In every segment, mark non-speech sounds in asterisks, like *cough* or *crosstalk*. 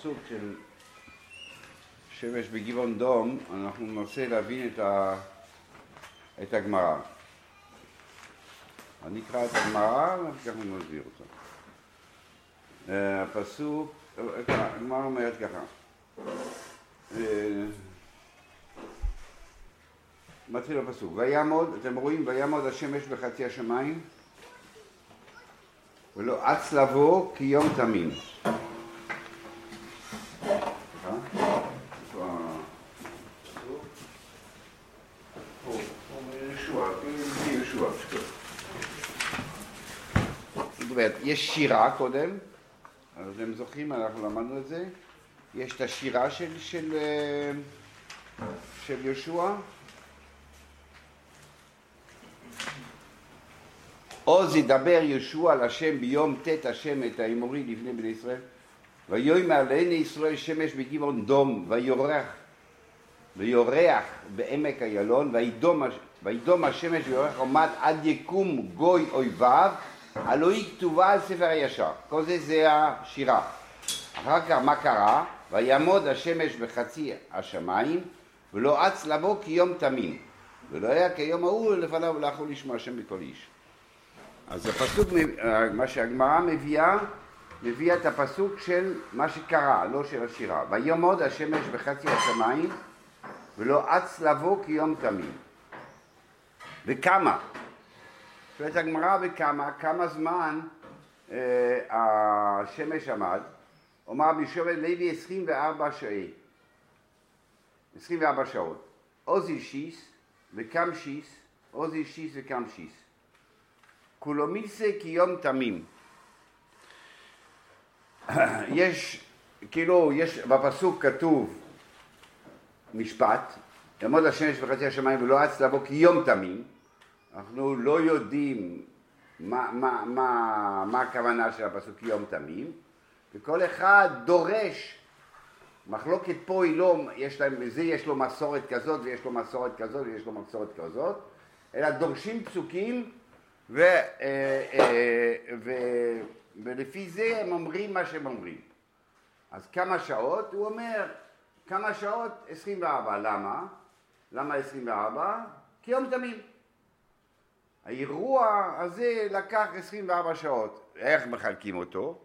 הפסוק של שמש בגבעון דום, אנחנו ננסה להבין את, ה... את הגמרא. אני אקרא את הגמרא ואחר כך אני מסביר אותה. אה, הפסוק, הגמרא אומרת ככה. אה, מתחיל הפסוק, ויעמוד, אתם רואים, ויעמוד השמש בחצי השמיים ולא אץ לבוא כי יום תמים. יש שירה קודם, אז אתם זוכרים, אנחנו למדנו את זה, יש את השירה של, של, של יהושע, עוז ידבר יהושע על השם ביום ט' השם את האמורי לפני בני ישראל ויאמר לעיני ישראל שמש בגבעון דום ויורח ויורח בעמק איילון וידום השמש ויורח עומד עד יקום גוי אויביו הלוא היא כתובה על ספר הישר כל זה זה השירה אחר כך מה קרה? ויעמוד השמש בחצי השמיים ולא אץ לבוא כיום תמים ולא היה כיום ההוא לפניו ולא יכול לשמוע השם בכל איש אז הפסוק, מה שהגמרא מביאה, מביאה את הפסוק של מה שקרה, לא של השירה. ויעמוד השמש בחצי השמיים ולא אץ לבוא כיום תמים. וכמה? שואלת הגמרא וכמה, כמה זמן אה, השמש עמד? אומר בשובד לוי 24 שעות. 24 שעות. עוזי שיס וקם שיס, עוזי שיס וקם שיס. קולומיסה כיום תמים. *clears throat* יש, כאילו, יש בפסוק כתוב משפט, יעמוד השמש בחצי השמיים ולא אץ לבוא כיום תמים, אנחנו לא יודעים מה, מה, מה, מה הכוונה של הפסוק יום תמים, וכל אחד דורש, מחלוקת פה היא לא, יש להם, זה יש לו מסורת כזאת ויש לו מסורת כזאת ויש לו מסורת כזאת, אלא דורשים פסוקים ו, אה, אה, ו, ולפי זה הם אומרים מה שהם אומרים. אז כמה שעות? הוא אומר כמה שעות? 24. למה? למה 24? כי יום תמים. האירוע הזה לקח 24 שעות. איך מחלקים אותו?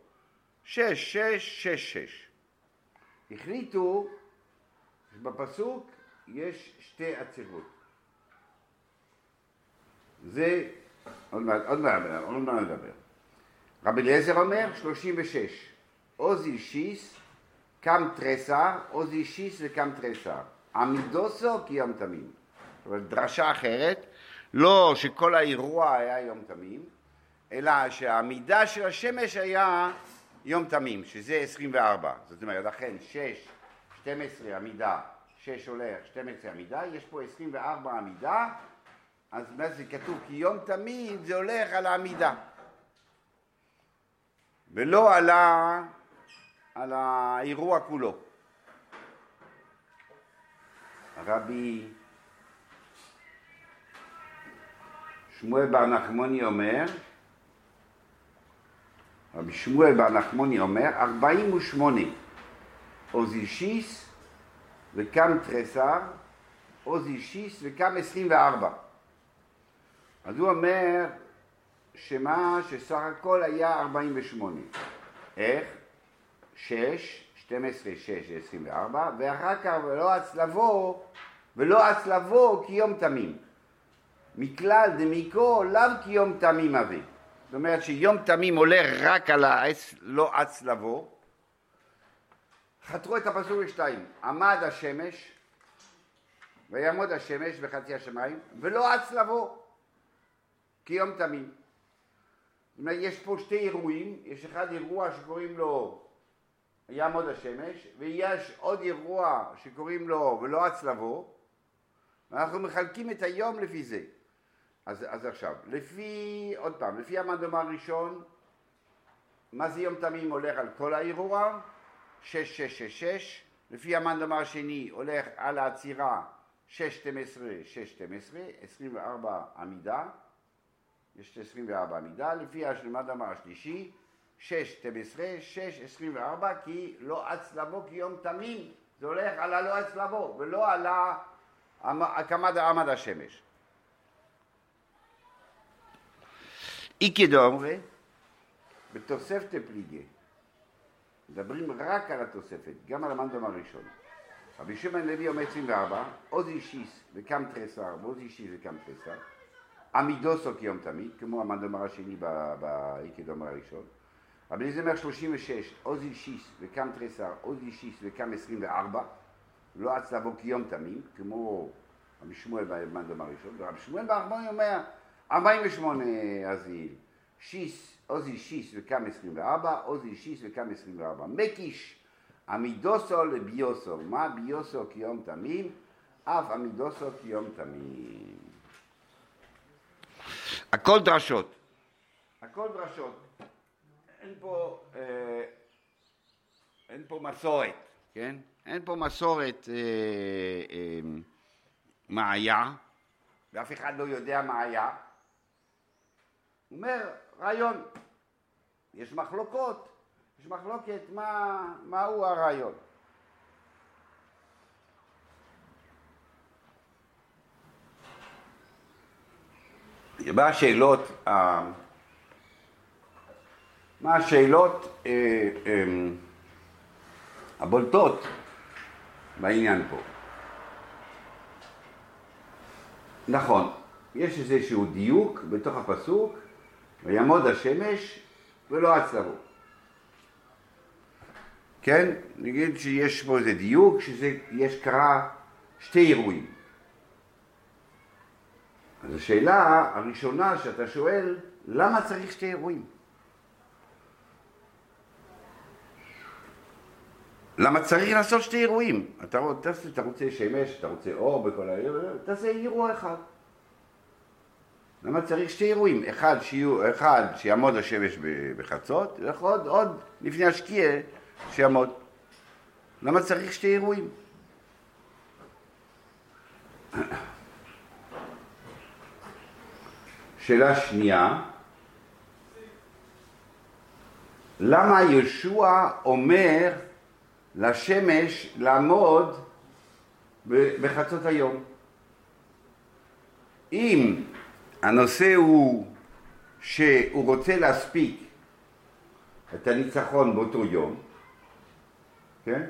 6, 6, 6, 6. החליטו שבפסוק יש שתי עצירות. זה עוד מעט, עוד מעט, עוד מעט נדבר. רבי אליעזר אומר 36, עוזי שיס, קם תרסה, עוזי שיס וקם תרסה. עמידוסו כי יום תמים. אומרת, דרשה אחרת, לא שכל האירוע היה יום תמים, אלא שהעמידה של השמש היה יום תמים, שזה 24. זאת אומרת, לכן 6, 12 עמידה, 6 הולך, 12 עמידה, יש פה 24 עמידה, אז מה זה כתוב? כי יום תמיד זה הולך על העמידה. ולא על, ה... על האירוע כולו. רבי שמואל בר נחמוני אומר, רבי שמואל בר נחמוני אומר, ארבעים ושמונה עוזי שיס וקם תרסר, עוזי שיס וקם עשרים וארבע. אז הוא אומר שמה שסך הכל היה 48. איך? 6, 12, 6, 24, ואחר כך ולא אץ לבוא, ולא אץ לבוא כי יום תמים. מכלל דמיקרו לאו כי יום תמים אבי. זאת אומרת שיום תמים עולה רק על העץ, לא אץ לבוא. חתרו את הפסוק לשתיים, עמד השמש, ויעמוד השמש בחצי השמיים, ולא אץ לבוא. כיום תמים. זאת אומרת, יש פה שתי אירועים, יש אחד אירוע שקוראים לו יעמוד השמש, ויש עוד אירוע שקוראים לו ולא הצלבו, ואנחנו מחלקים את היום לפי זה. אז, אז עכשיו, לפי, עוד פעם, לפי המנדומה הראשון, מה זה יום תמים הולך על כל האירוע? 6666, לפי המנדומה השני הולך על העצירה 612, 612, 24 עמידה, יש 24 עמידה, לפי המר השלישי, שש, 12, שש, 24, כי לא אץ לבוא כיום תמים, זה הולך על הלא אץ לבוא, ולא על הקמת עמד השמש. איקי דאמרי, בתוספתא פליגי, מדברים רק על התוספת, גם על המנדום הראשון. רבי שמעון לוי אומר 24, עוזי שיס וקם תרסר, ועוזי שיס וקם תרסר, עמידוסו כיום תמיד, כמו המנדומר השני באיקדומר הראשון. רבי אליעזר אומר 36, עוזי שיס וקם תרסר, עוזי שיס וקם 24, לא אץ כיום תמיד, כמו רבי שמואל במנדומר הראשון, ורבי שמואל בארבעון אומר 48 אזיל, שיס, עוזי שיס וקם 24, עוזי שיס וקם 24. מקיש עמידוסו לביוסו, מה ביוסו כיום תמים? אף עמידוסו כיום תמים. הכל דרשות. הכל דרשות. אין פה, אה, אין פה מסורת, כן? אין פה מסורת אה, אה, מה היה, ואף אחד לא יודע מה היה. אומר, רעיון. יש מחלוקות, יש מחלוקת מה, מהו הרעיון. מה השאלות, מה השאלות אה, אה, הבולטות בעניין פה. נכון, יש איזשהו דיוק בתוך הפסוק, ויעמוד השמש ולא עצרו. כן? נגיד שיש פה איזה דיוק, שיש קרה שתי אירועים. אז השאלה הראשונה שאתה שואל, למה צריך שתי אירועים? למה צריך לעשות שתי אירועים? אתה, אתה, אתה רוצה שמש, אתה רוצה אור בכל העיר, תעשה אירוע אחד. למה צריך שתי אירועים? אחד, שיהיו, אחד שיעמוד השמש בחצות, ועוד עוד לפני השקיע שיעמוד. למה צריך שתי אירועים? שאלה שנייה, למה ישוע אומר לשמש לעמוד בחצות היום? אם הנושא הוא שהוא רוצה להספיק את הניצחון באותו יום, כן?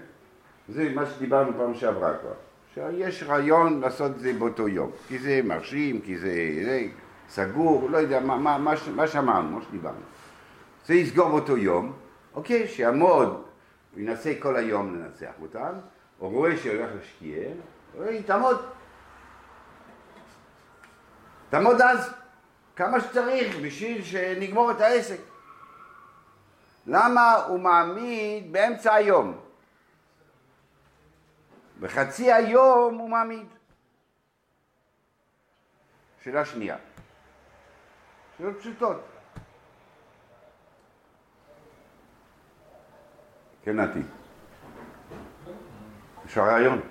זה מה שדיברנו פעם שעברה כבר, שיש רעיון לעשות את זה באותו יום, כי זה מרשים, כי זה, זה סגור, לא יודע, מה, מה, מה, מה שאמרנו, מה שדיברנו. זה יסגור באותו יום, אוקיי, שיעמוד, ינסה כל היום לנצח אותם, או רואה שהולך להשקיע, תעמוד. תעמוד אז כמה שצריך בשביל שנגמור את העסק. למה הוא מעמיד באמצע היום? בחצי היום הוא מעמיד. שאלה שנייה. שאלות פשוטות. כן, נתי. יש רעיון.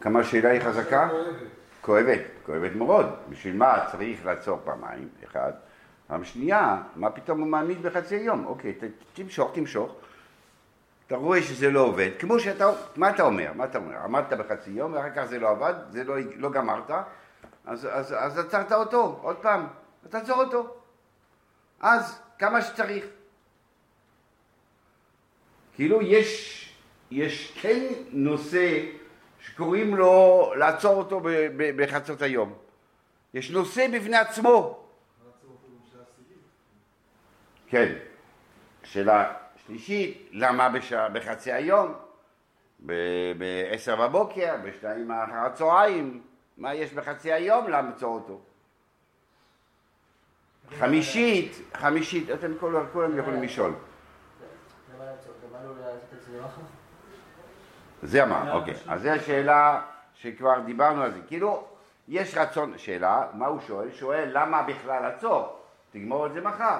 כמה השאלה היא חזקה? כואבת, כואבת מאוד. בשביל מה צריך לעצור פעמיים? אחד. פעם שנייה, מה פתאום הוא מעמיד בחצי יום? אוקיי, תמשוך, תמשוך. אתה רואה שזה לא עובד, כמו שאתה, מה אתה אומר? מה אתה אומר? עמדת בחצי יום ואחר כך זה לא עבד, זה לא, לא גמרת, אז, אז, אז עצרת אותו, עוד פעם, תעצור אותו. אז כמה שצריך. כאילו יש, יש כן נושא שקוראים לו לעצור אותו בחצות היום. יש נושא בפני עצמו. כן. שאלה שלישית, למה בשע, בחצי היום? ב-10 בבוקר, בשתיים אחר הצהריים, מה יש בחצי היום לעצור אותו? חמישית, חמישית, אתם כולם יכולים לשאול. זה אמר, אוקיי. אז זו השאלה שכבר דיברנו על זה. כאילו, יש רצון, שאלה, מה הוא שואל? שואל למה בכלל לעצור? תגמור את זה מחר.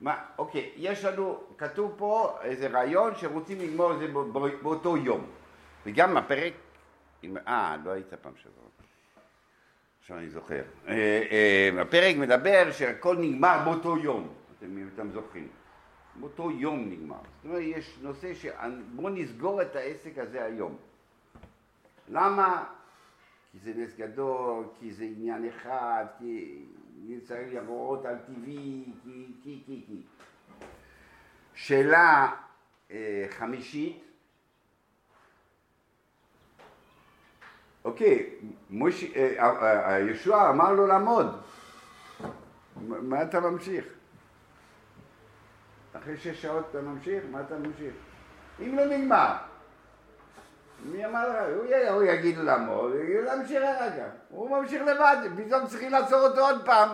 מה, אוקיי, יש לנו, כתוב פה איזה רעיון שרוצים לגמור את זה באותו יום. וגם הפרק, אה, לא היית פעם שעברה. עכשיו אני זוכר. אה, אה, הפרק מדבר שהכל נגמר באותו יום, אתם, אתם זוכרים. באותו יום נגמר. זאת אומרת, יש נושא ש... בואו נסגור את העסק הזה היום. למה? כי זה נס גדול, כי זה עניין אחד, כי צריך לראות על טבעי, כי, כי, כי, כי. שאלה אה, חמישית, אוקיי, מוש... אה, אה, אה, ישוע אמר לו לעמוד, מה אתה ממשיך? אחרי שש שעות אתה ממשיך? מה אתה ממשיך? אם לא נגמר. מי אמר לך? הוא, יגיד לעמוד, הוא יגיד להמשיך אחר כך. הוא ממשיך לבד, פתאום צריכים לעצור אותו עוד פעם.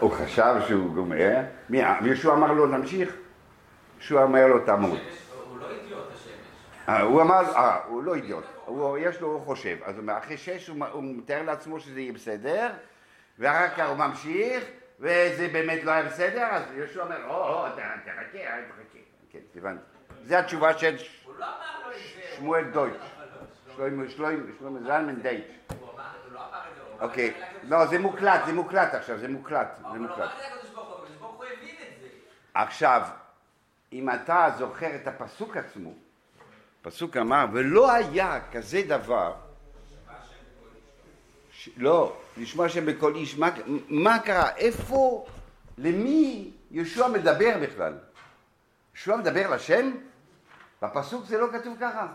הוא חשב שהוא גומר, מי, ישוע אמר לו להמשיך? ישוע אמר לו תעמוד. הוא לא אידיוט השמש. אה, הוא אמר, אה, הוא לא אידיוט, הוא, יש לו, הוא חושב. אז אחרי שש הוא, הוא מתאר לעצמו שזה יהיה בסדר, ואחר כך הוא ממשיך, וזה באמת לא היה בסדר, אז יהושע אומר, או, תחכה, תחכה. כן, הבנתי. זו התשובה של לא זה. שמואל דויטש. שלמה זלמן דייטש. זה. אוקיי. זה לא, זה. מוקלט, זה מוקלט עכשיו, זה מוקלט. זה מוקלט. זה זה. עכשיו, אם אתה זוכר את הפסוק עצמו, פסוק אמר, ולא היה כזה דבר, ש... לא, לשמוע שם בקול איש, מה, מה קרה, איפה, למי יהושע מדבר בכלל? יהושע מדבר לשם? בפסוק זה לא כתוב ככה.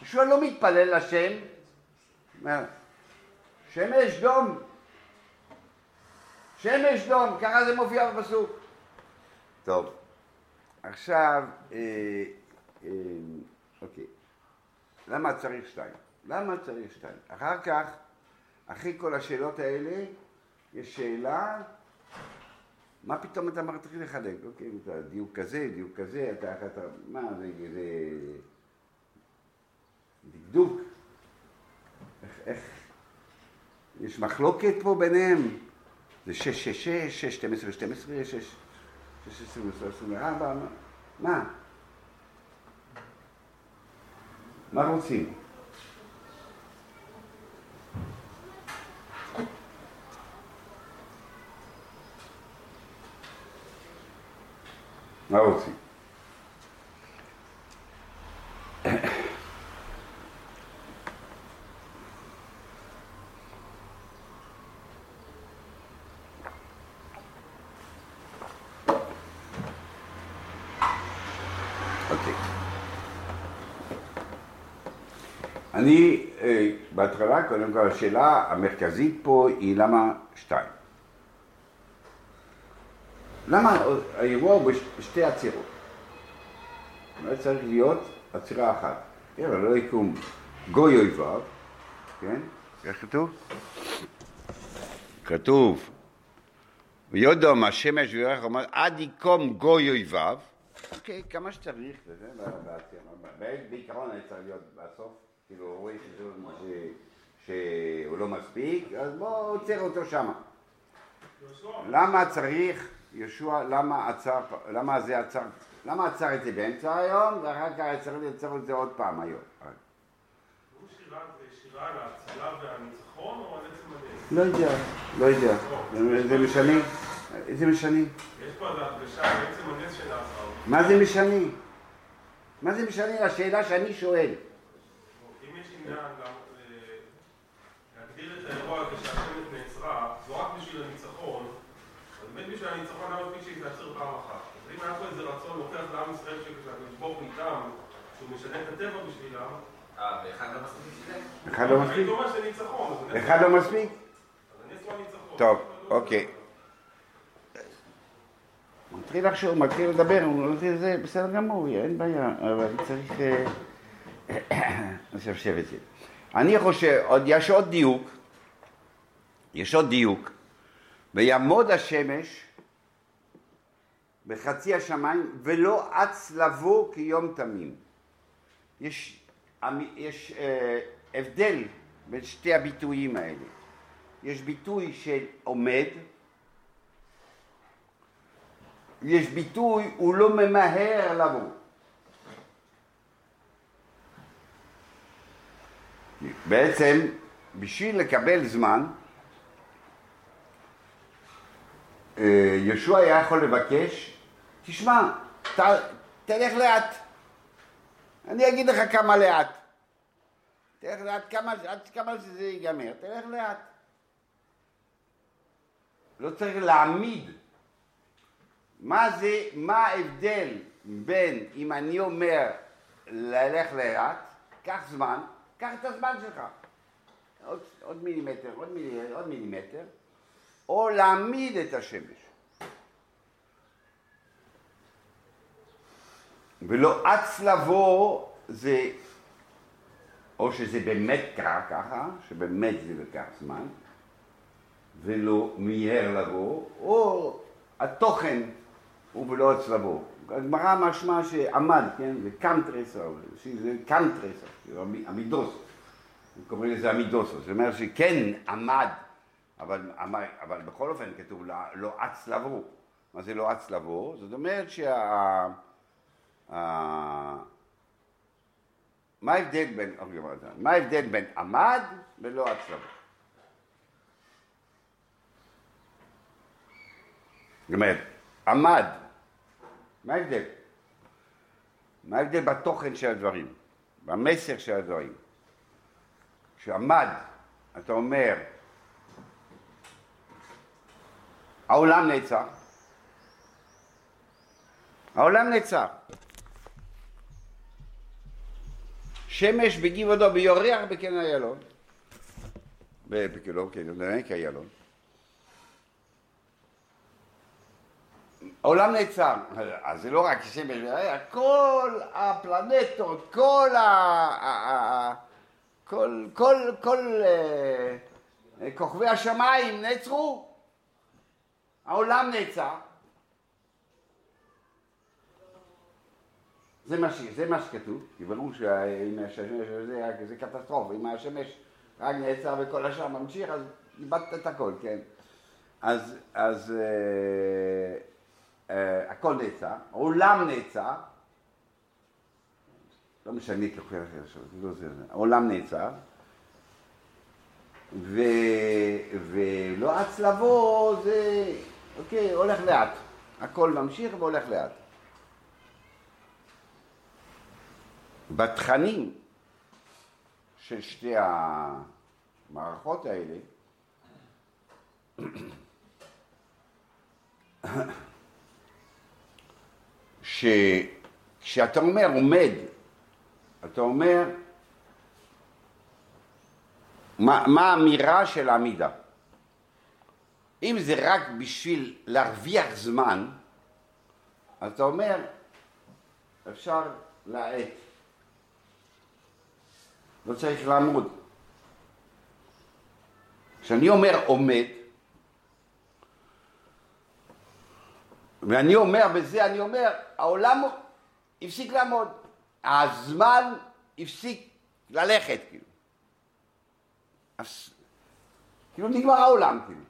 יהושע לא מתפלל לשם, שמש דום, שמש דום, ככה זה מופיע בפסוק. טוב, עכשיו, אה, אה, אוקיי, למה צריך שתיים? למה צריך שתיים? אחר כך, אחרי כל השאלות האלה, יש שאלה, מה פתאום אתה מתחיל לחלק? אוקיי, אתה דיוק כזה, דיוק כזה, אתה, אתה מה, זה, זה דקדוק? איך, איך, יש מחלוקת פה ביניהם? זה שש, שש, שש, שש, שתים עשרה, שתים עשרה, שש... 24, מה? מה רוצים? מה רוצים? אוקיי. אני, אה, בהתחלה, קודם כל, השאלה המרכזית פה היא למה שתיים? למה האירוע הוא בש- בשתי עצירות? לא צריך להיות עצירה אחת. כן, אבל לא יקום גוי אויביו, כן? איך כתוב? כתוב, ויודום השמש וירח אומר, עד יקום גוי אויביו, אוקיי, כמה שצריך, וזה בעצירה. בעיקרון אני צריך להיות בסוף, כאילו, רואה שזה- ש- שהוא לא מספיק, אז בואו עוצר אותו שמה. למה צריך, יהושע, למה עצר, למה זה עצר, למה עצר את זה באמצע היום, ואחר כך צריך לעצור את זה עוד פעם היום. זה שירה על ההצלה והניצחון או על עצם הדרך? לא יודע, לא יודע. זה- משנה? זה משנה? יש פה איזו הדגשה על עצם הנס של. מה זה משנה? מה זה משנה לשאלה שאני שואל? עניין גם, אה, להגדיר את האירוע כשהשמש נעצרה, זה לא רק בשביל הניצחון, אז באמת בשביל הניצחון היה מספיק שהיא תעצר פעם אחת. אז אם היה פה איזה רצון להוכיח לעם ישראל שכשהקדוש ברוך הוא איתם, שהוא משנה את הטבע בשבילם, אה, ואחד לא מספיק בשבילם? אחד לא מספיק? אחד לא מספיק? טוב, אוקיי. הוא מתחיל לחשוב, מתחיל לדבר, הוא מתחיל זה, בסדר גמור, אין בעיה, אבל צריך אה, לשפשף את זה. אני חושב, יש עוד דיוק, יש עוד דיוק, ויעמוד השמש בחצי השמיים ולא אץ לבוא כיום תמים. יש, יש אה, הבדל בין שתי הביטויים האלה. יש ביטוי של עומד, יש ביטוי, הוא לא ממהר לבוא. בעצם, בשביל לקבל זמן, אה, ישוע היה יכול לבקש, תשמע, ת, תלך לאט. אני אגיד לך כמה לאט. תלך לאט, כמה, עד כמה שזה ייגמר, תלך לאט. לא צריך להעמיד. מה זה, מה ההבדל בין אם אני אומר ללך לאט, קח זמן, קח את הזמן שלך. עוד, עוד מילימטר, עוד, מילי, עוד מילימטר, או להעמיד את השמש. ולא אץ לבוא זה, או שזה באמת קרה ככה, שבאמת זה לקח זמן, ולא מיהר לבוא, או התוכן הוא ולא אץ לבוא. הגמרא משמע שעמד, כן, זה קמטרסר, זה קמטרסר, עמידוס, קוראים לזה עמידוס, זאת אומרת שכן עמד, אבל, אבל בכל אופן כתוב לא אץ לבוא. מה זה לא אץ לבוא? זאת אומרת שה... מה ההבדל בין, מה ההבדל בין עמד ולא אץ לבוא? זאת אומרת, עמד, מה ההבדל? מה ההבדל בתוכן של הדברים, במסר של הדברים? כשעמד, אתה אומר, העולם נעצר. העולם נעצר. שמש בגבעודו ויורח בקן איילון. בכאילו, כן, זה העולם נעצר, אז זה לא רק שמש, כל הפלנטות, כל ה... כל, כל, כל uh, כוכבי השמיים נעצרו, העולם נעצר. זה מה, זה מה שכתוב, כי ברור שאם השמש זה, זה קטסטרופה, אם השמש רק נעצר וכל השאר ממשיך, אז איבדת את הכל, כן? אז, אז אה, אה, הכל נעצר, העולם נעצר, לא משנה אחר עכשיו, לא זה, העולם נעצר, ו, ולא אץ לבוא זה, אוקיי, הולך לאט, הכל ממשיך והולך לאט. בתכנים של שתי המערכות האלה, שכשאתה אומר עומד, אתה אומר מה, מה האמירה של העמידה. אם זה רק בשביל להרוויח זמן, אתה אומר, אפשר להאט. לא צריך לעמוד. כשאני אומר עומד, ואני אומר בזה, אני אומר, העולם הפסיק לעמוד, הזמן הפסיק ללכת, כאילו. אז, כאילו נגמר העולם, כאילו.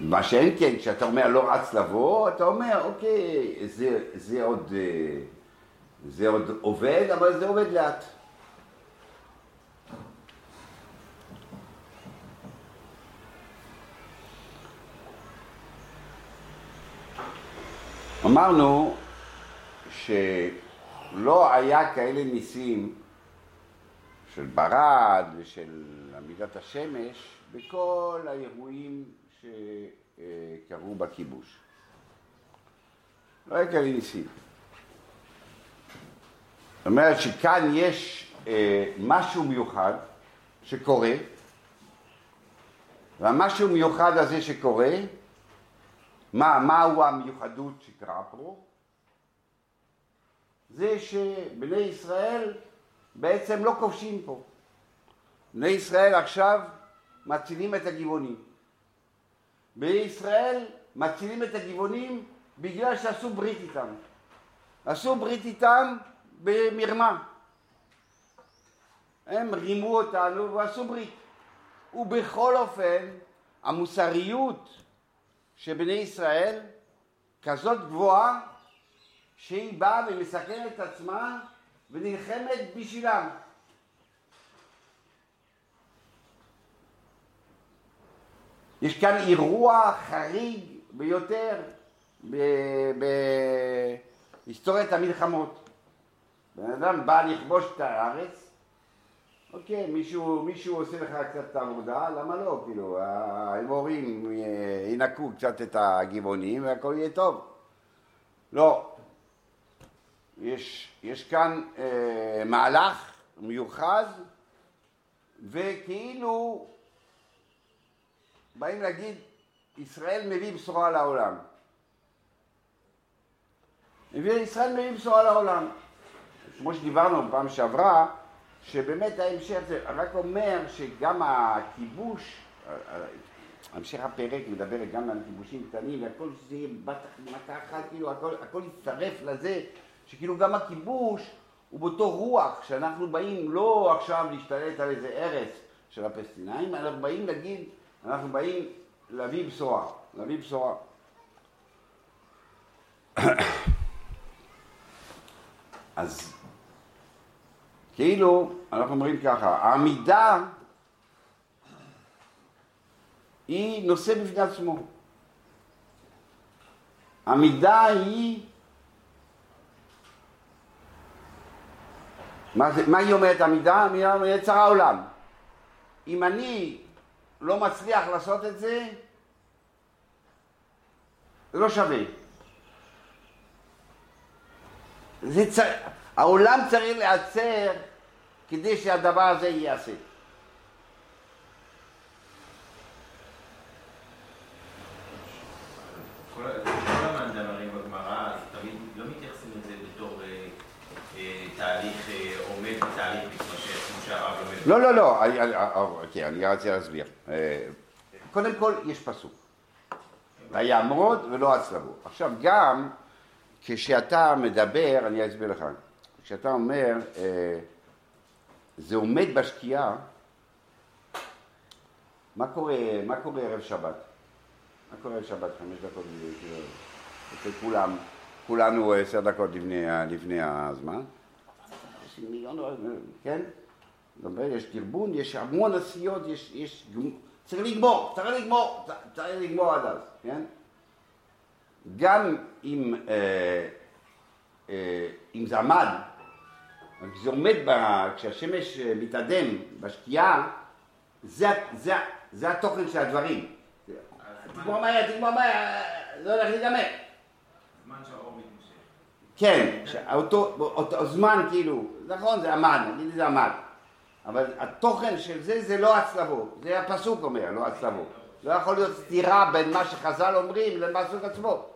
מה שאין כן, כשאתה אומר לא רץ לבוא, אתה אומר, אוקיי, זה, זה, עוד, אה, זה עוד עובד, אבל זה עובד לאט. אמרנו שלא היה כאלה ניסים של ברד ושל עמידת השמש בכל האירועים שקרו בכיבוש. לא היה כאלה ניסים. זאת אומרת שכאן יש אה, משהו מיוחד שקורה, והמשהו מיוחד הזה שקורה, מה, מהו המיוחדות שקרה פה? זה שבני ישראל בעצם לא כובשים פה. בני ישראל עכשיו מצילים את הגבעונים. בישראל מצילים את הגבעונים בגלל שעשו ברית איתם. עשו ברית איתם במרמה. הם רימו אותנו ועשו ברית. ובכל אופן, המוסריות של בני ישראל כזאת גבוהה שהיא באה ומסכנת את עצמה ונלחמת בשבילם. יש כאן אירוע חריג ביותר בהיסטוריית המלחמות. בן אדם בא לכבוש את הארץ, אוקיי, מישהו, מישהו עושה לך קצת את למה לא? כאילו, האמורים ינקו קצת את הגבעונים והכל יהיה טוב. לא. יש, יש כאן אה, מהלך מיוחד, וכאילו באים להגיד, ישראל מביא בשורה לעולם. ישראל מביא בשורה לעולם. כמו שדיברנו בפעם שעברה, שבאמת ההמשך זה רק אומר שגם הכיבוש, המשך הפרק מדבר גם על כיבושים קטנים והכל זה יהיה בת מכה אחת, כאילו הכל, הכל יצטרף לזה שכאילו גם הכיבוש הוא באותו רוח, שאנחנו באים לא עכשיו להשתלט על איזה ארץ של הפלסטינאים, אנחנו באים להגיד, אנחנו באים להביא בשורה, להביא בשורה. *coughs* אז כאילו, אנחנו אומרים ככה, העמידה היא נושא בפני עצמו. עמידה היא... מה, זה, מה היא אומרת עמידה? היא אומרת צר העולם. אם אני לא מצליח לעשות את זה, זה לא שווה. זה צר... העולם צריך להיעצר כדי שהדבר הזה ייעשה. כל המאמרים בגמרא, תמיד לא מתייחסים לזה בתור אה, אה, תהליך אה, עומד ותהליך מתמשך, כמו שהרב לומד. לא, לא, לא, אוקיי, אני רציתי להסביר. קודם כל, יש פסוק. ויעמוד ולא הצלבו. עכשיו, גם כשאתה מדבר, אני אסביר לך. כשאתה אומר, אה, זה עומד בשקיעה, מה קורה, מה קורה ערב שבת? מה קורה ערב שבת? חמש דקות, כאילו, אצל כולם, כולנו עשר דקות לפני, לפני הזמן. יש מיליון, כן? יש תרבון, יש המון עשיות, יש, יש, צריך לגמור, צריך לגמור, צריך לגמור עד אז, כן? גם אם, אה, אה, אם זה עמד, כשזה עומד, ב, כשהשמש אה, מתאדם בשקיעה, זה, זה, זה התוכן של הדברים. תגמור מהר, תגמור מהר, זה הולך להיגמר. זמן שהאור מתמשך. כן, אותו, אותו זמן כאילו, נכון זה עמד, נגיד זה עמד, אבל התוכן של זה זה לא הצלבות, זה הפסוק אומר, לא הצלבות. לא יכול להיות סתירה בין מה שחז"ל אומרים לפסוק עצמו.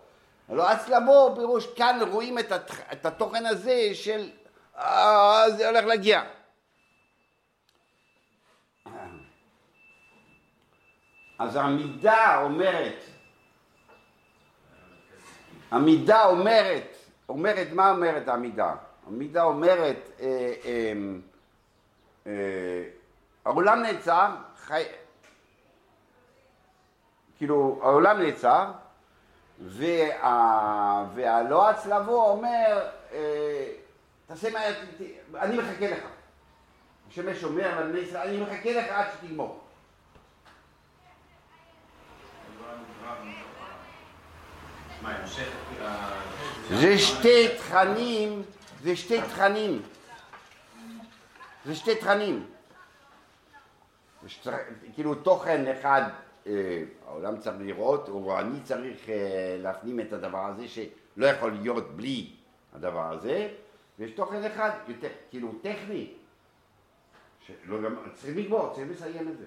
הלא הצלבו פירוש כאן רואים את, הת... את התוכן הזה של זה הולך להגיע. אז המידה אומרת, המידה אומרת, אומרת, מה אומרת המידה? המידה אומרת, אה, אה, אה, העולם נעצר, חי... כאילו העולם נעצר, וה... והלא הצלבו אומר, אה, תעשה מה... אני מחכה לך. השמש אומר לבני ישראל, אני מחכה לך עד שתגמור. זה שתי תכנים, זה שתי תכנים. זה שתי תכנים. כאילו תוכן אחד אה, העולם צריך לראות, או אני צריך אה, להפנים את הדבר הזה שלא יכול להיות בלי הדבר הזה, ויש תוכן אחד יותר, כאילו טכני, שלא גם, צריכים לגמור, צריכים לסיים את זה.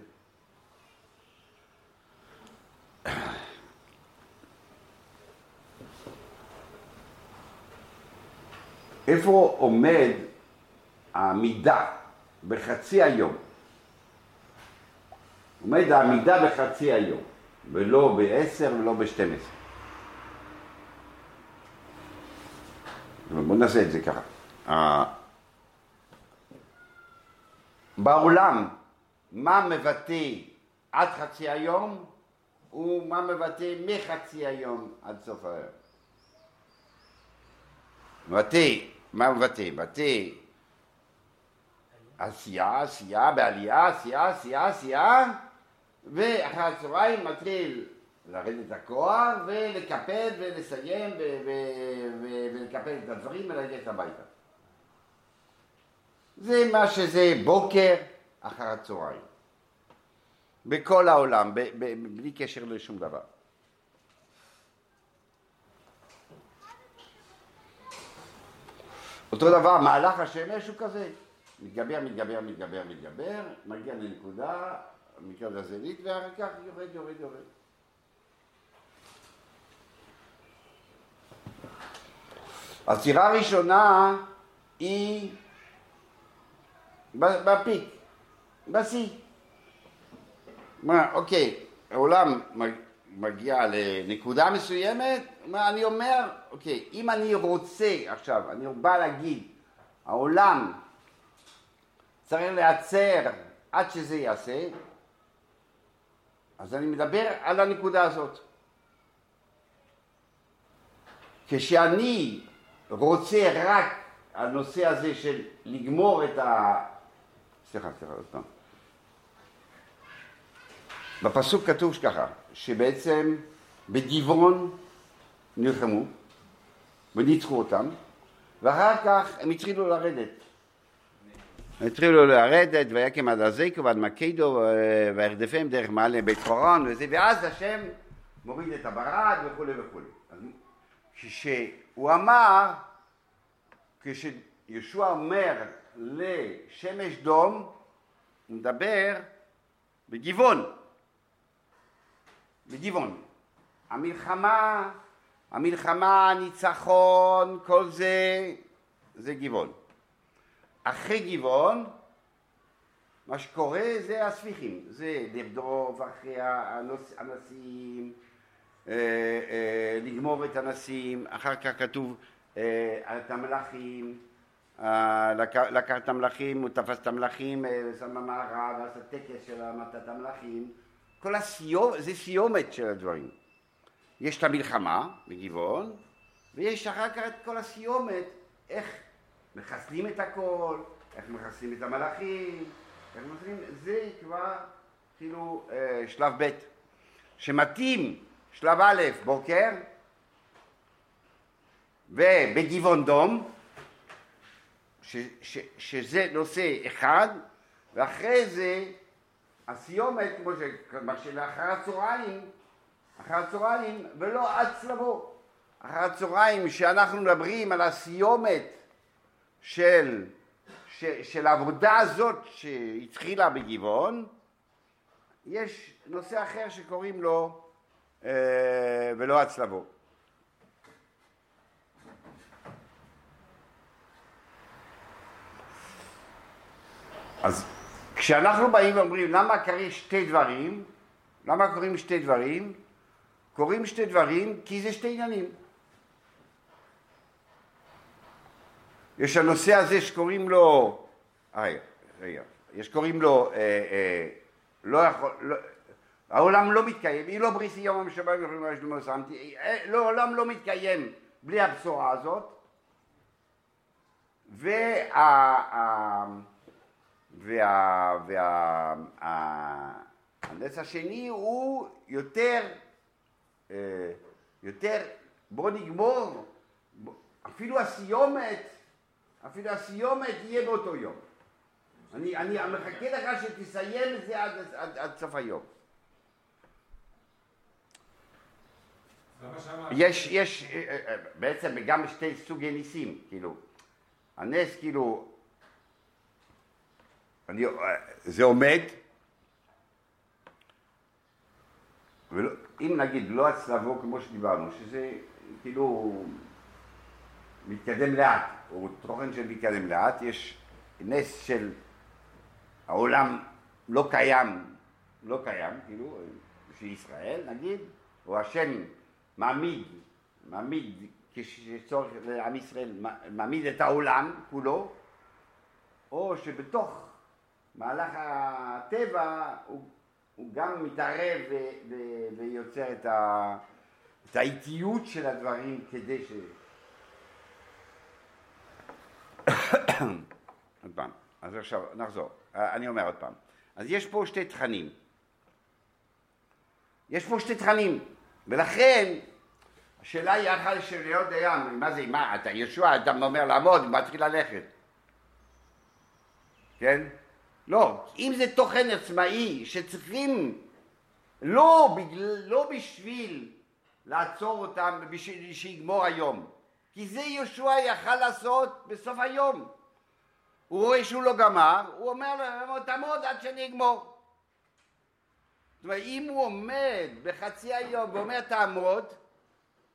איפה עומד העמידה בחצי היום? עומד העמידה בחצי היום, ולא בעשר ולא בשתים עשרה. בואו נעשה את זה ככה. בעולם, מה מבטא עד חצי היום, ומה מבטא מחצי היום עד סוף היום. מבטא, מה מבטא? מבטא עשייה, עשייה, בעלייה, עשייה, עשייה, עשייה, ואחר הצהריים מתחיל לרדת הכוח ולקפד ולסיים ולקפד את הדברים וללכת הביתה. זה מה שזה בוקר אחר הצהריים. בכל העולם, ב- ב- בלי קשר לשום דבר. אותו דבר, מהלך השמש הוא כזה, מתגבר, מתגבר, מתגבר, מתגבר, מגיע לנקודה, נקרא לזה זלית, ואחר כך יורד, יורד, יורד. הסירה הראשונה היא בפיק, בשיא. מה, אוקיי, העולם מגיע לנקודה מסוימת, מה אני אומר, אוקיי, אם אני רוצה עכשיו, אני בא להגיד, העולם צריך להיעצר עד שזה יעשה, אז אני מדבר על הנקודה הזאת. כשאני רוצה רק הנושא הזה של לגמור את ה... סליחה, סליחה, עוד פעם. בפסוק כתוב ככה, שבעצם בגבעון נלחמו וניצחו אותם, ואחר כך הם התחילו לרדת. הם התחילו לרדת, ויקם עד הזיקו ועד מקדו, וירדפם דרך מעלה בית חורון וזה, ואז השם מוריד את הברד וכולי וכולי. כשהוא אמר, כשישוע אומר לשמש דום, מדבר בגבעון. בגבעון. המלחמה, המלחמה, הניצחון, כל זה, זה גבעון. אחרי גבעון, מה שקורה זה הספיחים, זה לרדוף אחרי הנשיאים, אה, אה, לגמור את הנשיאים, אחר כך כתוב אה, את המלאכים, לקח את המלאכים, הוא תפס את המלאכים, שם במערב, עשה טקס של המתת המלאכים, כל הסיום, זה סיומת של הדברים. יש את המלחמה בגבעון, ויש אחר כך את כל הסיומת, איך מחסלים את הכל, איך מחסלים את המלאכים, איך מחסלים, זה כבר כאילו אה, שלב ב', שמתאים שלב א', בוקר, ובגבעון דום, ש, ש, שזה נושא אחד, ואחרי זה הסיומת, כמו שלאחר הצהריים, אחר הצהריים, ולא עד צלבו. אחר הצהריים, שאנחנו מדברים על הסיומת של, ש, של העבודה הזאת שהתחילה בגבעון, יש נושא אחר שקוראים לו אה, ולא הצלבו. אז כשאנחנו באים ואומרים למה קרים שתי דברים, למה קוראים שתי דברים? קוראים שתי דברים כי זה שתי עניינים. יש הנושא הזה שקוראים לו, רגע, רגע, יש קוראים לו, אה, אה, לא יכול, לא, העולם לא מתקיים, היא לא בריסי יום המשבת שמתי, לא, העולם לא מתקיים בלי הבשורה הזאת, והנס וה, וה, השני הוא יותר, אה, יותר, בוא נגמור, אפילו הסיומת, אפילו הסיומת יהיה באותו יום. אני, אני מחכה לך שתסיים את זה עד, עד, עד סוף היום. יש, יש, אה, אה, בעצם גם שתי סוגי ניסים, כאילו. הנס, כאילו, אני, אה, זה עומד, ולא, אם נגיד לא הצלבו כמו שדיברנו, שזה כאילו מתקדם לאט, או תוכן של מתקדם לאט, יש נס של העולם לא קיים, לא קיים, כאילו, של ישראל נגיד, או השם מעמיד, מעמיד כשצורך לעם ישראל, מעמיד את העולם כולו, או שבתוך מהלך הטבע הוא, הוא גם מתערב ו, ו, ויוצר את, ה, את האיטיות של הדברים כדי ש... *coughs* עוד פעם, אז עכשיו נחזור, אני אומר עוד פעם. אז יש פה שתי תכנים. יש פה שתי תכנים, ולכן השאלה היא אחת של להיות דיין, מה זה, מה, אתה ישוע, אתה אומר לעמוד, מתחיל ללכת. כן? לא, אם זה תוכן עצמאי שצריכים לא, בגלל, לא בשביל לעצור אותם, בשביל שיגמור היום, כי זה יהושע יכל לעשות בסוף היום. הוא רואה שהוא לא גמר, הוא אומר לו, תעמוד עד שאני אגמור. זאת אומרת, אם הוא עומד בחצי היום ואומר תעמוד,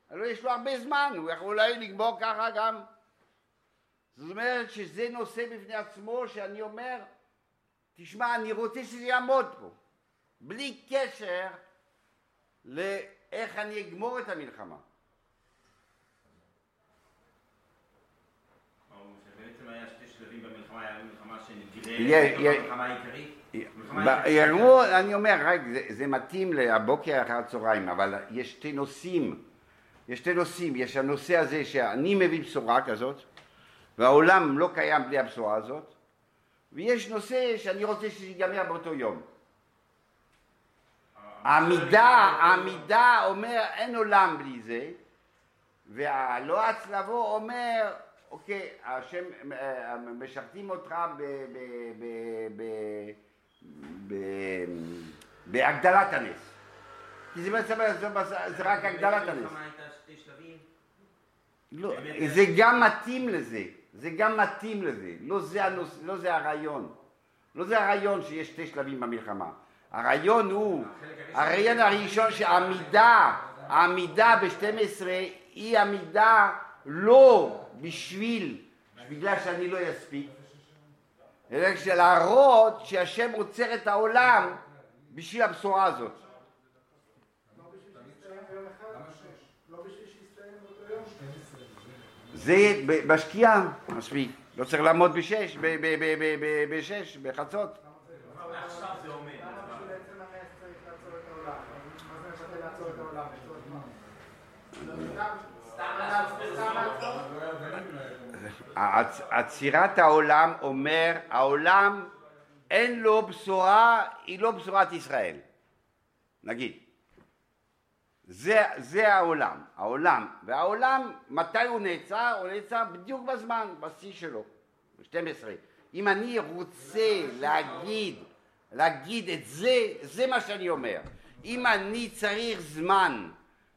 הלוא יש לו הרבה זמן, הוא יכול אולי לגמור ככה גם. זאת אומרת שזה נושא בפני עצמו שאני אומר, תשמע, אני רוצה שזה יעמוד פה, בלי קשר לאיך אני אגמור את המלחמה. יראו, אני אומר, רק, זה, זה מתאים לבוקר אחר הצהריים, אבל יש שתי נושאים, יש שתי נושאים, יש הנושא הזה שאני מביא בשורה כזאת, והעולם לא קיים בלי הבשורה הזאת, ויש נושא שאני רוצה שזה ייגמר באותו יום. העמידה, העמידה אומר אין עולם בלי זה, והלא הצלבו אומר אוקיי, השם, אה, משרתים אותך בהגדלת הנס. כי זה בעצם, זה רק הגדלת הנס. לא, זה גם מתאים לזה, זה גם מתאים לזה, לא זה, הנוס, לא זה הרעיון. לא זה הרעיון שיש שתי שלבים במלחמה. הרעיון הוא, הרעיון הראשון שהעמידה, העמידה ב-12 היא עמידה לא בשביל, בגלל שאני לא אספיק, אלא להראות שהשם עוצר את העולם בשביל הבשורה הזאת. זה בשקיעה, מספיק. לא צריך לעמוד בשש, בשש, בחצות. עצירת העולם אומר, העולם אין לו בשורה, היא לא בשורת ישראל, נגיד. זה, זה העולם, העולם, והעולם, מתי הוא נעצר? הוא נעצר בדיוק בזמן, בשיא שלו, ב-12. אם אני רוצה להגיד, להגיד את זה, זה מה שאני אומר. אם אני צריך זמן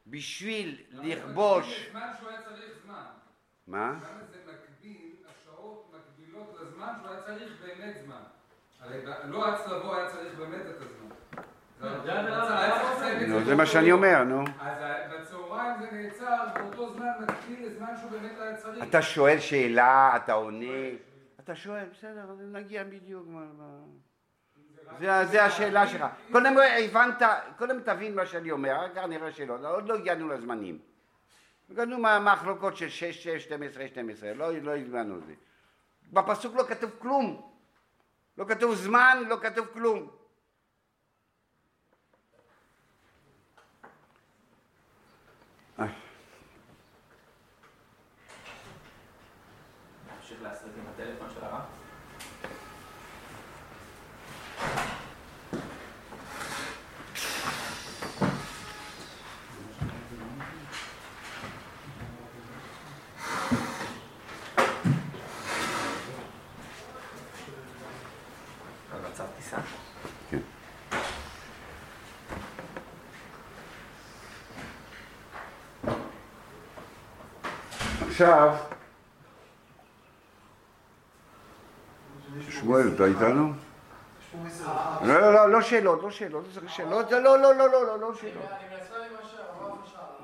בשביל לכבוש... זמן שהוא היה צריך זמן. מה? זה מקביל, השעות מקבילות לזמן שהוא היה צריך באמת זמן. הרי לא הצלבו היה צריך באמת את הזמן. זה מה שאני אומר, נו. אז בצהריים זה נעצר באותו זמן מקביל לזמן שהוא באמת היה צריך. אתה שואל שאלה, אתה עונה, אתה שואל, בסדר, נגיע בדיוק. זה השאלה שלך. קודם הבנת, קודם תבין מה שאני אומר, אחר כך נראה שאלות, עוד לא הגענו לזמנים. הגענו מהמחלוקות של 6, 6, 12, 12, לא, לא הגענו לזה. בפסוק לא כתוב כלום. לא כתוב זמן, לא כתוב כלום. נמשיך להסריט עם הטלפון של הרב? עכשיו, שמואל, אתה איתנו? לא, לא, לא, לא שאלות, לא שאלות, לא צריך שאלות, לא, לא, לא, לא, לא, לא, לא שאלות. אני מנסה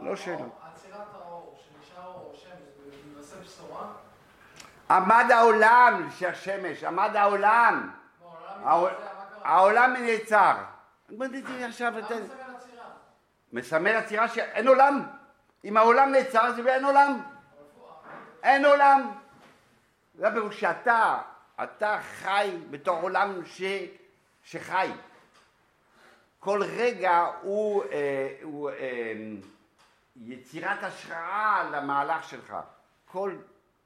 לא שאלות. עצירת האור, שנשאר אור שמש, זה מבשר בשורה? עמד העולם של השמש, עמד העולם. העולם נעצר. עכשיו, מסמל עצירה? מסמל עצירה שאין עולם. אם העולם נעצר, זה אין עולם. אין עולם. זה הפירוש שאתה אתה חי בתור עולם ש... שחי. כל רגע הוא, אה, הוא אה, יצירת השראה למהלך שלך. כל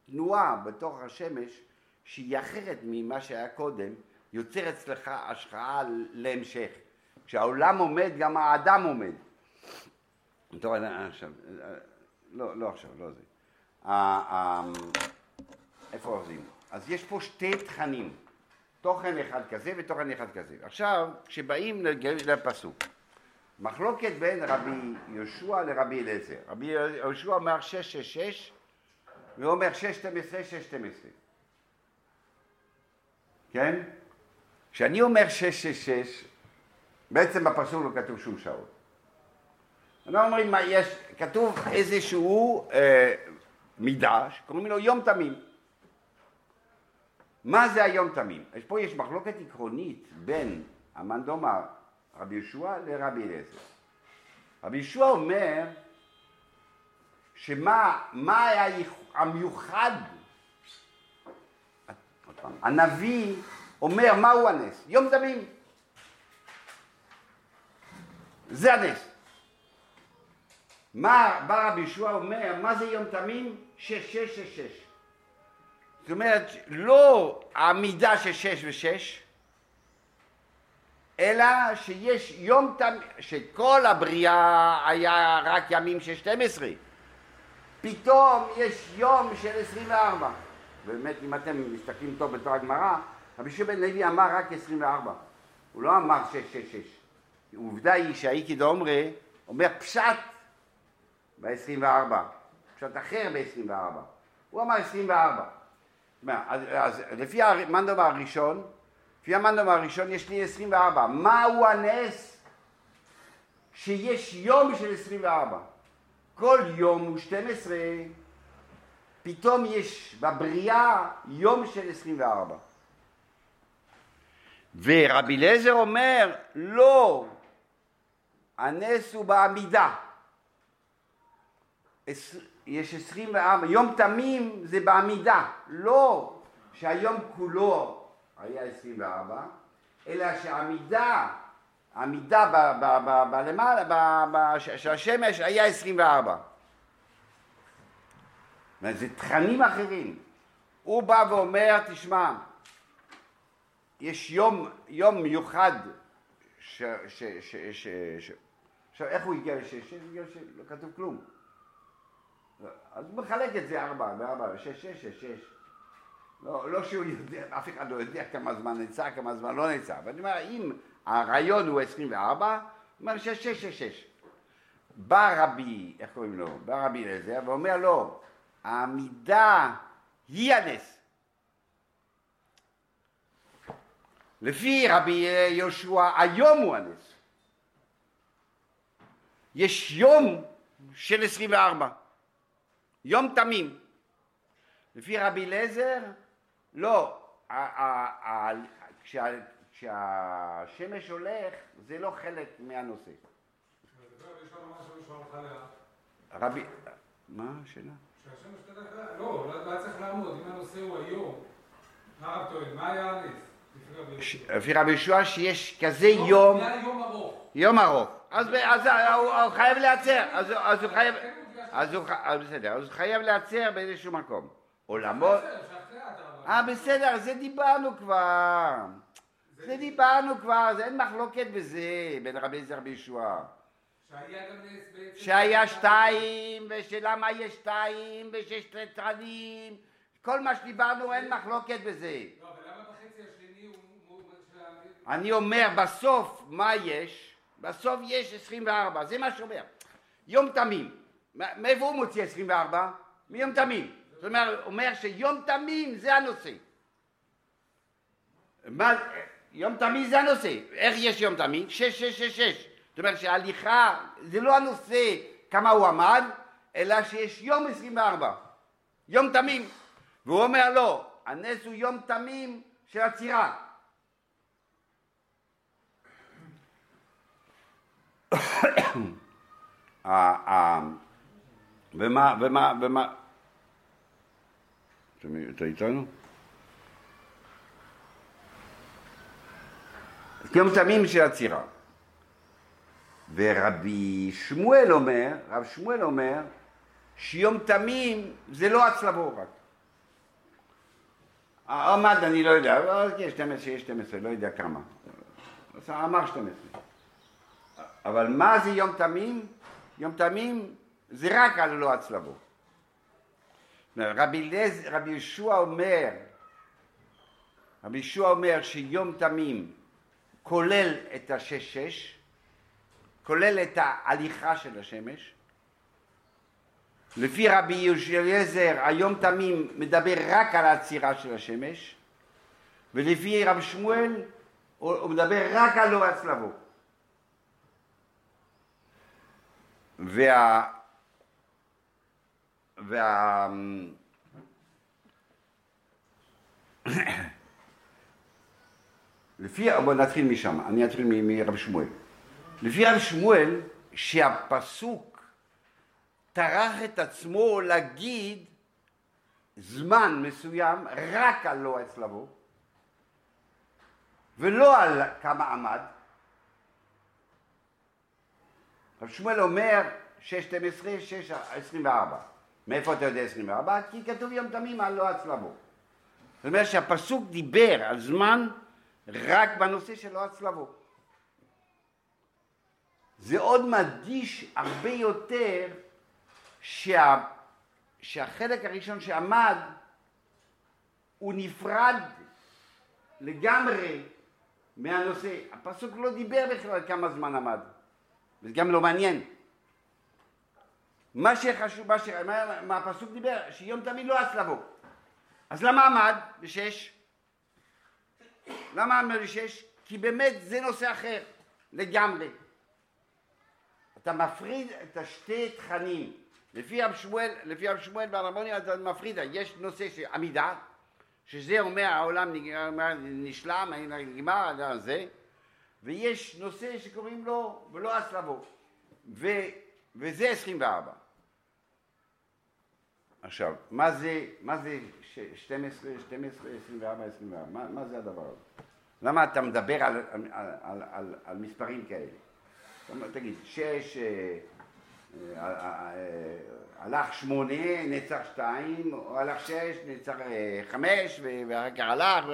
תנועה בתוך השמש שהיא אחרת ממה שהיה קודם, יוצר אצלך השראה להמשך. כשהעולם עומד, גם האדם עומד. טוב, אני- עכשיו, אה, לא, לא עכשיו, לא זה. איפה עוזבים? אז יש פה שתי תכנים, תוכן אחד כזה ותוכן אחד כזה. עכשיו, כשבאים לפסוק, מחלוקת בין רבי יהושע לרבי אליעזר. רבי יהושע אומר 666 והוא אומר 612, 612. כן? כשאני אומר 666, בעצם בפסוק לא כתוב שום שעות. אנחנו אומרים, יש, כתוב איזשהו אה, מידה שקוראים לו יום תמים. מה זה היום תמים? אז פה יש מחלוקת עקרונית בין המאן דומא רבי יהושע לרבי אליעזר. רבי יהושע אומר שמה מה היה המיוחד, הנביא אומר מהו הנס? יום תמים. זה הנס. מה בא רבי יהושע אומר, מה זה יום תמים? שש, שש, שש, שש. זאת אומרת, לא העמידה של שש ושש, אלא שיש יום תמים, שכל הבריאה היה רק ימים של 12. פתאום יש יום של 24. באמת, אם אתם מסתכלים טוב בתור הגמרא, רבי יהושע בן לוי אמר רק 24. הוא לא אמר 666. עובדה היא שהאיקי דאומרי אומר פשט ב-24, פשט אחר ב-24. הוא אמר 24. מה, אז, אז לפי המנדום הראשון, לפי המנדום הראשון יש לי 24. מהו הנס שיש יום של 24? כל יום הוא 12, פתאום יש בבריאה יום של 24. ורבי אליעזר אומר, לא, הנס הוא בעמידה. יש 24, יום תמים זה בעמידה, לא שהיום כולו היה 24, אלא ב- ב- בלמעלה, ש- של השמש היה 24. זה תכנים אחרים. הוא בא ואומר, תשמע, יש יום, יום מיוחד ש... ש, ש, ש, ש עכשיו, איך הוא הגיע לשש? שלא כתוב כלום. אז הוא מחלק את זה ארבע, וארבע, שש, שש, שש, שש. לא, לא שהוא יודע, אף אחד לא יודע כמה זמן נצא, כמה זמן לא נצא. אבל אני אומר, אם הרעיון הוא 24, הוא אומר שש, שש, שש, שש. בא רבי, איך קוראים לו? בא רבי אליעזר ואומר לו, העמידה היא הנס. לפי רבי יהושע, היום הוא הנס. יש יום של 24, יום תמים. לפי רבי אליעזר, לא, כשהשמש הולך זה לא חלק מהנושא. רבי, מה השאלה? שהשמש תלך, לא, לא היה צריך לעמוד, אם הנושא הוא היום, מה הרב טוען, מה היה הנס? לפי רבי יהושע? שיש כזה יום, היה יום ארוך. יום ארוך. אז הוא חייב להיעצר, אז הוא- חייב, אז הוא בסדר, אז הוא חייב להיעצר באיזשהו מקום. עולמות. אה בסדר, זה דיברנו כבר. זה דיברנו כבר, זה אין מחלוקת בזה בין רבי רבי יהושע. שהיה שתיים, ושלמה יש שתיים, ושיש תרנים, כל מה שדיברנו אין מחלוקת בזה. לא, אבל למה בחצי השני הוא... הוא- הוא- של ה- אני אומר, בסוף, מה יש? בסוף יש 24, זה מה שאומר. יום תמים. מא- מאיפה הוא מוציא 24? מיום תמים. זאת אומרת, הוא אומר שיום תמים זה הנושא. מה, יום תמים זה הנושא. איך יש יום תמים? 6, 6, 6, 6. זאת אומרת שההליכה זה לא הנושא כמה הוא עמד, אלא שיש יום 24. יום תמים. והוא אומר לא, הנס הוא יום תמים של עצירה. *coughs* ומה, ומה, ומה, אתה איתנו? יום תמים של עצירה. ורבי שמואל אומר, רב שמואל אומר, שיום תמים זה לא הצלבו רק. עמד אני לא יודע, אבל יש 12, יש 12, לא יודע כמה. אמר 12. אבל מה זה יום תמים? יום תמים זה רק על לא הצלבו. רבי, לז, רבי ישוע אומר, רבי ישוע אומר שיום תמים כולל את השש-שש, כולל את ההליכה של השמש. לפי רבי אליעזר, היום תמים מדבר רק על העצירה של השמש, ולפי רב שמואל הוא מדבר רק על לא הצלבו. וה... וה... לפי, בוא נתחיל משם, אני אתחיל מרב שמואל. לפי רב שמואל, שהפסוק טרח את עצמו להגיד זמן מסוים רק על לא הצלבו, ולא על כמה עמד. רב שמואל אומר 6.12, 6.24. מאיפה אתה יודע 24? כי כתוב יום תמים על לא הצלבו. זאת אומרת שהפסוק דיבר על זמן רק בנושא של לא הצלבו. זה עוד מדגיש הרבה יותר שה, שהחלק הראשון שעמד הוא נפרד לגמרי מהנושא. הפסוק לא דיבר בכלל כמה זמן עמד, וזה גם לא מעניין. מה שחשוב, מה, ש... מה, מה הפסוק דיבר, שיום תמיד לא הצלבו. אז למה עמד בשש? למה עמד בשש? כי באמת זה נושא אחר לגמרי. אתה מפריד את השתי תכנים. לפי רב שמואל, לפי רב שמואל והרמוני אתה מפריד, יש נושא של עמידה, שזה אומר העולם נשלם, נגמר, זה, ויש נושא שקוראים לו ולא הצלבו, ו, וזה 24. עכשיו, מה זה, מה זה 12, 12, 24, 24? מה, מה זה הדבר הזה? למה אתה מדבר על, על, על, על, על מספרים כאלה? תגיד, שש, אה, אה, אה, הלך שמונה, נצח שתיים, או הלך שש, נצח חמש, ואחר כך הלך,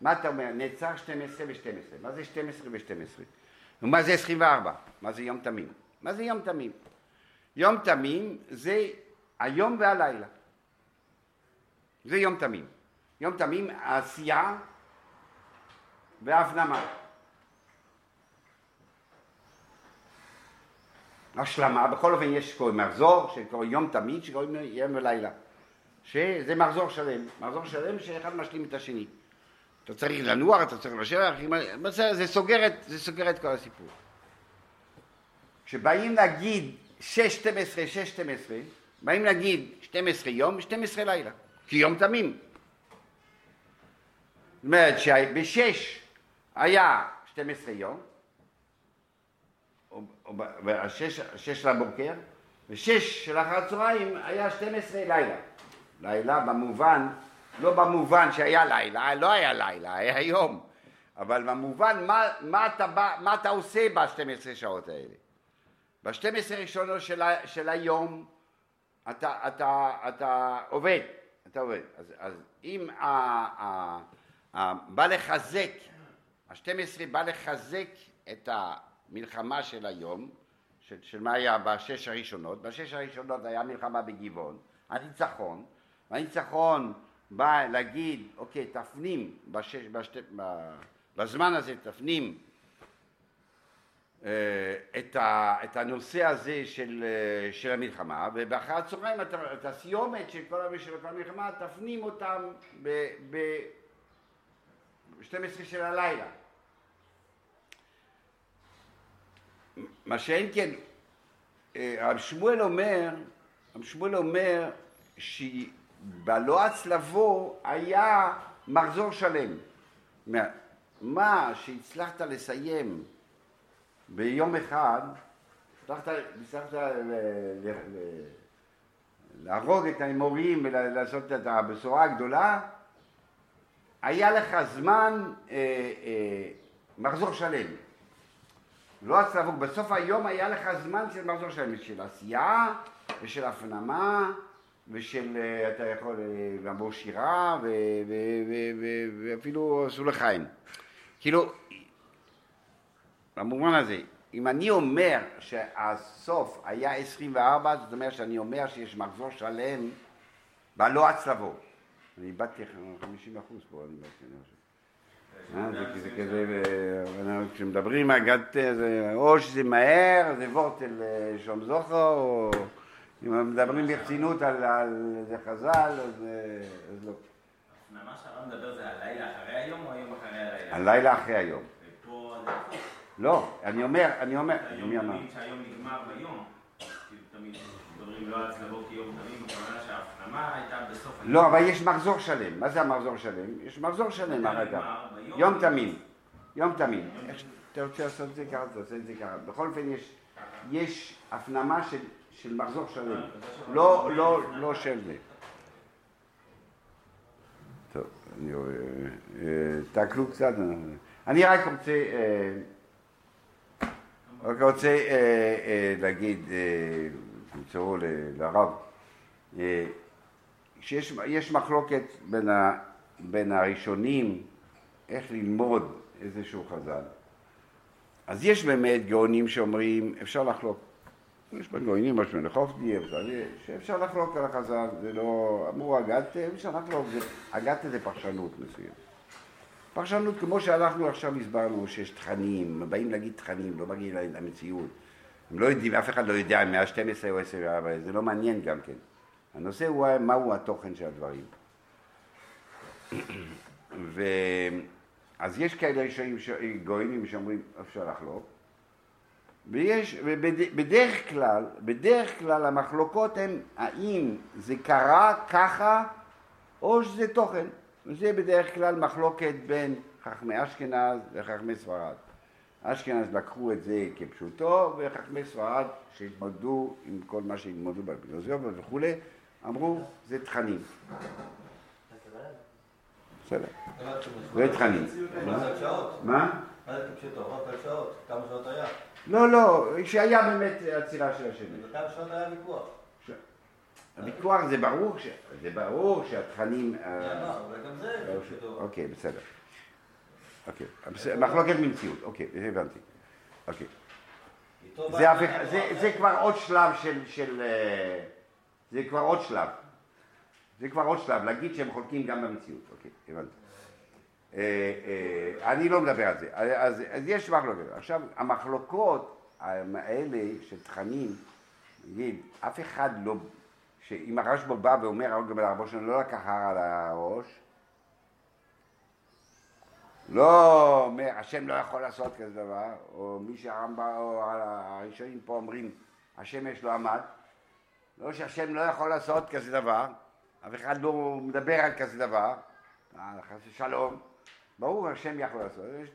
מה אתה אומר? נצח 12 ו-12. מה זה 12 ו-12? ומה זה 24? מה זה יום תמים? מה זה יום תמים? יום תמים זה היום והלילה. זה יום תמים. יום תמים, עשייה והפנמה. השלמה, בכל אופן יש מחזור, שקוראים יום תמיד, שקוראים יום ולילה. שזה מחזור שלם, מחזור שלם שאחד משלים את השני. אתה צריך לנוח, אתה צריך לשבת, זה זה סוגר את כל הסיפור. כשבאים להגיד 6, 12, 6, 12, באים להגיד 12 יום, 12 לילה, כי יום תמים. זאת אומרת שבשש היה 12 יום, שש לבוקר, ושש של אחר הצהריים היה 12 לילה. לילה במובן, לא במובן שהיה לילה, לא היה לילה, היה יום, אבל במובן מה, מה, אתה, מה אתה עושה ב-12 שעות האלה. ב-12 ראשונות של, של היום אתה, אתה, אתה עובד, אתה עובד. אז, אז אם ה, ה, ה, בא לחזק, ה-12 בא לחזק את המלחמה של היום, של, של מה היה בשש הראשונות, בשש הראשונות היה מלחמה בגבעון, הניצחון, והניצחון בא להגיד, אוקיי, תפנים בשש, בשת, בזמן הזה, תפנים את, ה, את הנושא הזה של, אה, של המלחמה, ובאחר הצהריים את הסיומת של כל המלחמה, תפנים אותם ב-12 של הלילה. מה שאין כן, אה, רב שמואל אומר, רב שמואל אומר שבלא הצלבו היה מחזור שלם. מה שהצלחת לסיים ביום אחד, הצלחת, להרוג את האמורים ולעשות את הבשורה הגדולה, היה לך זמן אה, אה, מחזור שלם. לא הצלבות, בסוף היום היה לך זמן של מחזור שלם, של עשייה ושל הפנמה ושל, אה, אתה יכול אה, לעבור שירה ואפילו עשו לחיים. כאילו, במובן הזה, אם אני אומר שהסוף היה 24, זאת אומרת שאני אומר שיש מחזור שלם בלא הצלבות. אני איבדתי 50 אחוז פה, אני איבדתי. אה, זה כזה אה, כשמדברים זה- או שזה מהר, זה וורטל אה, שום זוכו, או אם מדברים ברצינות על איזה חז"ל, אז לא. הפנמה שהרב מדבר זה הלילה אחרי היום או היום אחרי הלילה? הלילה אחרי היום. ופה. לא, אני אומר, אני אומר, מי אמר? שהיום נגמר ביום. לא. לא, אבל יש מחזור שלם. מה זה המחזור שלם? יש מחזור שלם? ביום? יום תמים. יום תמים. אתה רוצה לעשות את זה ככה, אתה עושה את זה ככה. בכל אופן יש, הפנמה של, מחזור שלם. לא, לא, לא של זה. טוב, אני רואה, אה, תעקלו קצת. אני רק רוצה, אה, רק רוצה אה, אה, להגיד, אה, תמסרו ל- לרב, אה, שיש יש מחלוקת בין, ה, בין הראשונים איך ללמוד איזשהו חז"ל. אז יש באמת גאונים שאומרים, אפשר לחלוק. יש בגאונים משהו אפשר, שאפשר לחלוק על החז"ל, זה לא, אמרו אגדתה, אפשר לחלוק, אגדתה זה פרשנות מסוימת. פרשנות כמו שאנחנו עכשיו הסברנו שיש תכנים, באים להגיד תכנים, לא מגיעים למציאות. הם לא יודעים, אף אחד לא יודע אם היה 12 או 10, אבל זה לא מעניין גם כן. הנושא הוא מהו התוכן של הדברים. ו... אז יש כאלה ראשונים, ש- גויים שאומרים אפשר לחלוק, ויש, ובדרך כלל, בדרך כלל המחלוקות הן האם זה קרה ככה או שזה תוכן. וזה בדרך כלל מחלוקת בין חכמי אשכנז וחכמי ספרד. אשכנז לקחו את זה כפשוטו, וחכמי ספרד שהתמודדו עם כל מה שהתמודדו בפילוסופיה וכולי, אמרו זה תכנים. בסדר, זה תכנים. מה? מה? זה כפשוטו? רק שעות. כמה שעות היה? לא, לא, שהיה באמת עצירה של השמש. וכמה שעות היה ויכוח? הוויכוח זה ברור, ש... זה ברור שהתכנים... אה, זה כפשוטו. אוקיי, בסדר. אוקיי, מחלוקת מציאות, אוקיי, הבנתי. אוקיי. זה, אחד הפך, זה, אמר, זה כבר עוד שלב של, של... אה, זה כבר עוד שלב. זה כבר עוד שלב, להגיד שהם חולקים גם במציאות. אוקיי, הבנתי. אה, אה, אני לא מדבר על זה. אז, אז יש מחלוקת. עכשיו, המחלוקות האלה של תכנים, נגיד, אף אחד לא... שאם הרשב"א בא ואומר הרב שלנו לא לקח הר על הראש, לא אומר, השם לא יכול לעשות כזה דבר, או מי שהרמב"ם, או הראשונים פה אומרים, השמש לא עמד, לא שהשם לא יכול לעשות כזה דבר, אף אחד לא מדבר על כזה דבר, אה, חס ושלום, ברור השם יכול לעשות, יש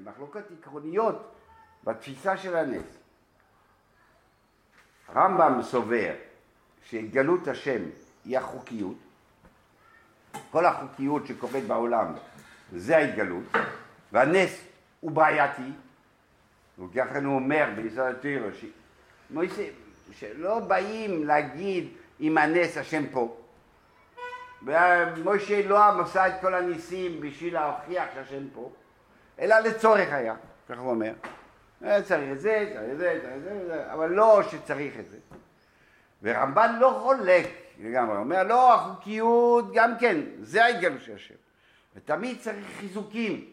מחלוקות עקרוניות בתפיסה של הנס. רמב"ם סובר שהתגלות השם היא החוקיות, כל החוקיות שקורית בעולם זה ההתגלות, והנס הוא בעייתי, וככה הוא אומר בישראל תירו, שלא באים להגיד עם הנס השם פה. ומשה לא עשה את כל הניסים בשביל להוכיח שהשם פה, אלא לצורך היה, ככה הוא אומר. אה, צריך את זה, צריך את זה, צריך את זה, אבל לא שצריך את זה. ורמב"ן לא חולק לגמרי, אומר לא, החוקיות גם כן, זה ההתגלות של השם. ותמיד צריך חיזוקים.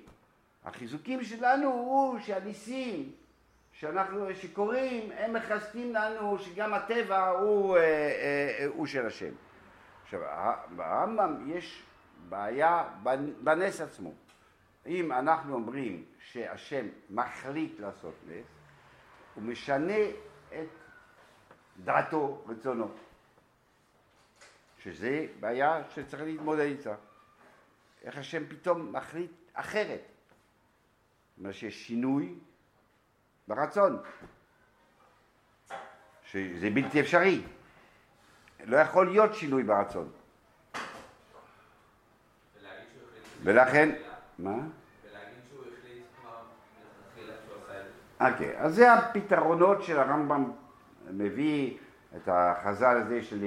החיזוקים שלנו הוא שהניסים שאנחנו, שקוראים, הם מחזקים לנו שגם הטבע הוא, אה, אה, הוא של השם. עכשיו, ברמב"ם יש בעיה בנס עצמו. אם אנחנו אומרים שהשם מחליט לעשות נס, הוא משנה את דעתו, רצונו. שזה בעיה שצריך להתמודד איתה. איך השם פתאום מחליט אחרת. זאת אומרת שיש שינוי ברצון, שזה בלתי אפשרי. לא יכול להיות שינוי ברצון. ולכן, מה? אוקיי, אז זה הפתרונות של הרמב"ם מביא את החז"ל הזה של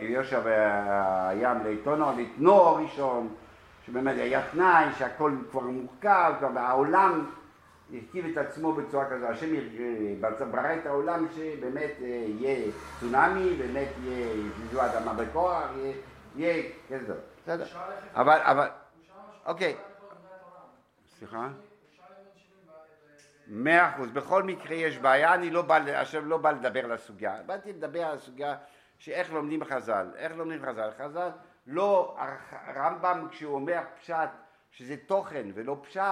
יושב הים לעיתונו, לתנו הראשון, שבאמת היה תנאי שהכל כבר מורכב, כבר העולם הרכיב את עצמו בצורה כזו, השם ברא את העולם שבאמת אה, יהיה צונאמי, באמת יהיה יזוזו אדמה בכוח, יהיה- כזה, בסדר, אפשר ללכת- אבל, אבל, אוקיי. סליחה? אפשר ללמוד שינוי ב- ב- מאה אחוז, בכל מקרה יש בעיה, אני לא בא, עכשיו לא בא לדבר על הסוגיה, באתי לדבר על הסוגיה שאיך לומדים חז"ל, איך לומדים חז"ל, חז"ל לא, הרמב"ם כשהוא אומר פשט, שזה תוכן ולא פשט,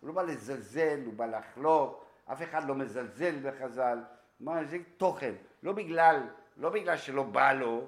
הוא לא בא לזלזל, הוא בא לחלוק, אף אחד לא מזלזל בחז"ל, מה זה תוכן, לא בגלל, לא בגלל שלא בא לו,